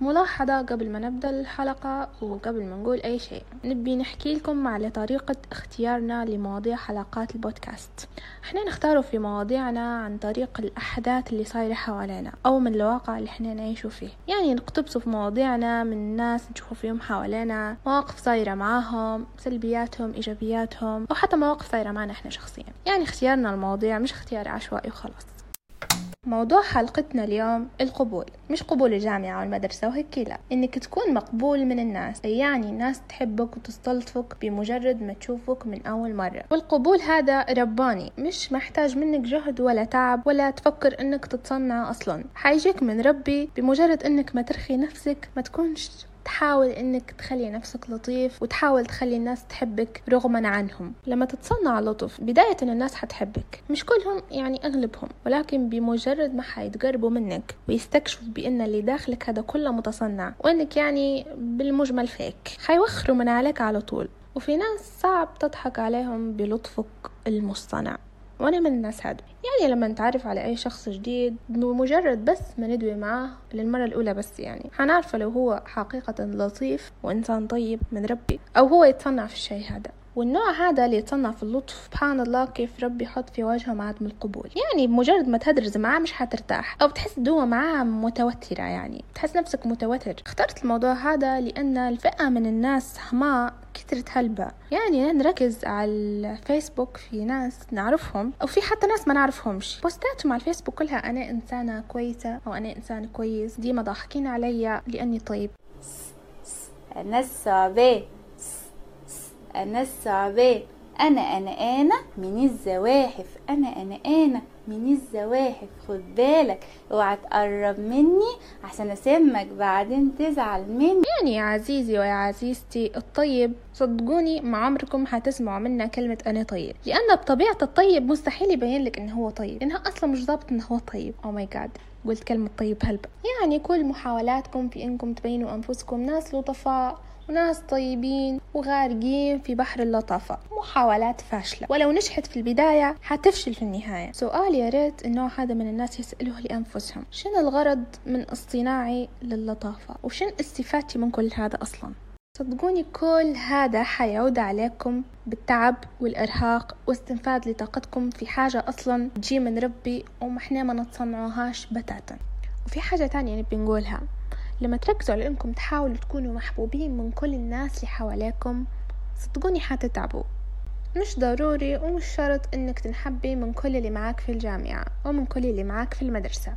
ملاحظة قبل ما نبدأ الحلقة وقبل ما نقول أي شيء نبي نحكي لكم على طريقة اختيارنا لمواضيع حلقات البودكاست. إحنا نختاره في مواضيعنا عن طريق الأحداث اللي صايرة حوالينا أو من الواقع اللي إحنا نعيشوا فيه. يعني نقتبسوا في مواضيعنا من ناس نشوفوا فيهم حوالينا مواقف صايرة معاهم سلبياتهم إيجابياتهم أو حتى مواقف صايرة معنا إحنا شخصيا. يعني اختيارنا المواضيع مش اختيار عشوائي وخلاص. موضوع حلقتنا اليوم القبول مش قبول الجامعة والمدرسة وهيك لا. إنك تكون مقبول من الناس يعني الناس تحبك وتستلطفك بمجرد ما تشوفك من أول مرة. والقبول هذا رباني مش محتاج منك جهد ولا تعب ولا تفكر إنك تتصنع أصلا. حيجيك من ربي بمجرد إنك ما ترخي نفسك ما تكونش تحاول إنك تخلي نفسك لطيف وتحاول تخلي الناس تحبك رغما عنهم. لما تتصنع لطف بداية الناس حتحبك. مش كلهم يعني أغلبهم ولكن بمجرد ما حيتقربوا منك ويستكشفوا بأن اللي داخلك هذا كله متصنع وأنك يعني بالمجمل فيك حيوخروا من عليك على طول. وفي ناس صعب تضحك عليهم بلطفك المصطنع. وأنا من الناس هذا يعني لما نتعرف على أي شخص جديد بمجرد بس ما ندوي معاه للمرة الأولى بس يعني. حنعرفه لو هو حقيقة لطيف وإنسان طيب من ربي أو هو يتصنع في الشيء هذا. والنوع هذا اللي يتصنع في اللطف سبحان الله كيف ربي يحط في وجهه عدم القبول. يعني بمجرد ما تهدرز معاه مش حترتاح أو بتحس دوا معاه متوترة يعني تحس نفسك متوتر. اخترت الموضوع هذا لأن الفئة من الناس هما كثرة هلبة. يعني نركز على الفيسبوك في ناس نعرفهم أو في حتى ناس ما نعرفهمش. بوستاتهم على الفيسبوك كلها أنا إنسانة كويسة أو أنا إنسان كويس. ديما ضاحكين علي لأني طيب. أنا الصعبان أنا الصعبان أنا أنا أنا من الزواحف. أنا أنا أنا من الزواحف. خد بالك. اوعى تقرب مني عشان أسمك بعدين تزعل مني. يعني يا عزيزي ويا عزيزتي الطيب صدقوني ما عمركم حتسمعوا منا كلمة أنا طيب. لأن بطبيعة الطيب مستحيل يبين لك إنه هو طيب. لأنها أصلا مش ضابط إنه هو طيب. أو ماي جاد قلت كلمة طيب هلبة. يعني كل محاولاتكم في إنكم تبينوا أنفسكم ناس لطفاء. وناس طيبين وغارقين في بحر اللطافة. محاولات فاشلة. ولو نجحت في البداية حتفشل في النهاية. سؤال يا ريت النوع هذا من الناس يسألوه لأنفسهم. شنو الغرض من اصطناعي للطافة وشن استفادتي من كل هذا أصلا؟ صدقوني كل هذا حيعود عليكم بالتعب والإرهاق واستنفاد لطاقتكم في حاجة أصلا تجي من ربي وما إحنا ما نتصنعوهاش بتاتا. وفي حاجة تانية نبي نقولها. لما تركزوا على إنكم تحاولوا تكونوا محبوبين من كل الناس اللي حواليكم صدقوني حتتعبوا. مش ضروري ومش شرط إنك تنحبي من كل اللي معاك في الجامعة ومن كل اللي معاك في المدرسة.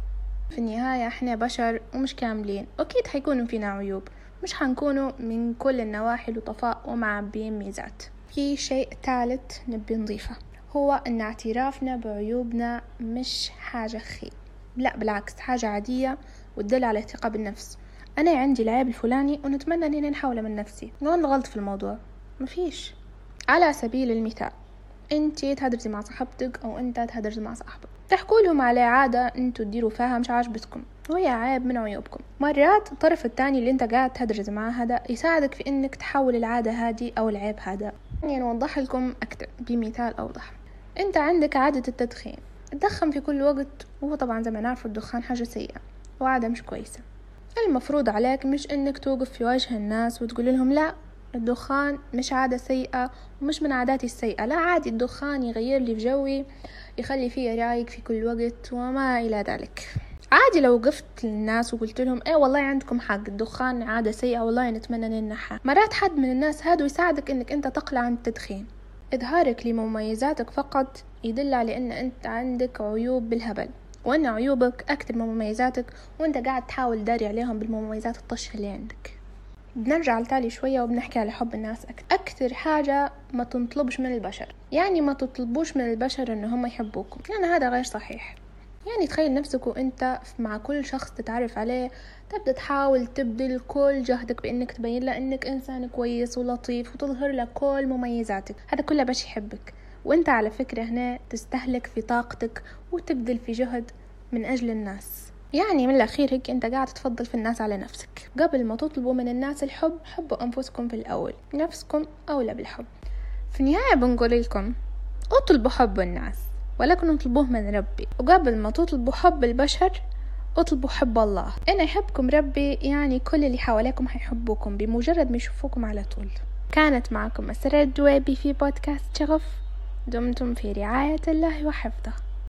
في النهاية إحنا بشر ومش كاملين. أكيد حيكونوا فينا عيوب. مش حنكونوا من كل النواحي لطفاء ومعبين ميزات. في شيء ثالث نبي نضيفه. هو إن اعترافنا بعيوبنا مش حاجة خي. لا بالعكس حاجة عادية وتدل على الثقة بالنفس أنا عندي العيب الفلاني ونتمنى أني نحاول من نفسي. وين الغلط في الموضوع. مفيش. على سبيل المثال انت تهدرزي مع صاحبتك أو أنت تهدرزي مع صاحبك. تحكوا لهم على عادة أنتوا تديروا فيها مش عاجبتكم. وهي عيب من عيوبكم. مرات الطرف الثاني اللي أنت قاعد تهدرز معاه هذا يساعدك في إنك تحول العادة هذه أو العيب هذا. يعني نوضح لكم أكثر بمثال أوضح. أنت عندك عادة التدخين. تدخن في كل وقت وهو طبعا زي ما نعرف الدخان حاجة سيئة وعادة مش كويسة. المفروض عليك مش إنك توقف في وجه الناس وتقول لهم لا الدخان مش عادة سيئة ومش من عاداتي السيئة. لا عادي الدخان يغير لي في جوي يخلي فيه رايق في كل وقت وما إلى ذلك. عادي لو وقفت للناس وقلت لهم إيه والله عندكم حق الدخان عادة سيئة والله نتمنى ننحى مرات حد من الناس هادو يساعدك إنك أنت تقلع عن التدخين. إظهارك لمميزاتك فقط يدل على أن أنت عندك عيوب بالهبل. وأن عيوبك أكثر من مميزاتك وأنت قاعد تحاول داري عليهم بالمميزات الطشة اللي عندك. بنرجع لتالي شوية وبنحكي على حب الناس أكثر أكثر حاجة ما تطلبش من البشر. يعني ما تطلبوش من البشر إن هم يحبوكم. لأن يعني هذا غير صحيح. يعني تخيل نفسك وأنت مع كل شخص تتعرف عليه تبدأ تحاول تبذل كل جهدك بإنك تبين له إنك إنسان كويس ولطيف وتظهر له كل مميزاتك. هذا كله باش يحبك. وانت على فكرة هنا تستهلك في طاقتك وتبذل في جهد من أجل الناس. يعني من الأخير هيك أنت قاعد تفضل في الناس على نفسك. قبل ما تطلبوا من الناس الحب حبوا أنفسكم في الأول. نفسكم أولى بالحب. في النهاية بنقول لكم اطلبوا حب الناس ولكن اطلبوه من ربي. وقبل ما تطلبوا حب البشر اطلبوا حب الله. أنا يحبكم ربي يعني كل اللي حواليكم حيحبوكم بمجرد ما يشوفوكم على طول. كانت معكم مسرة الدويبي في بودكاست شغف. دمتم في رعاية الله وحفظه.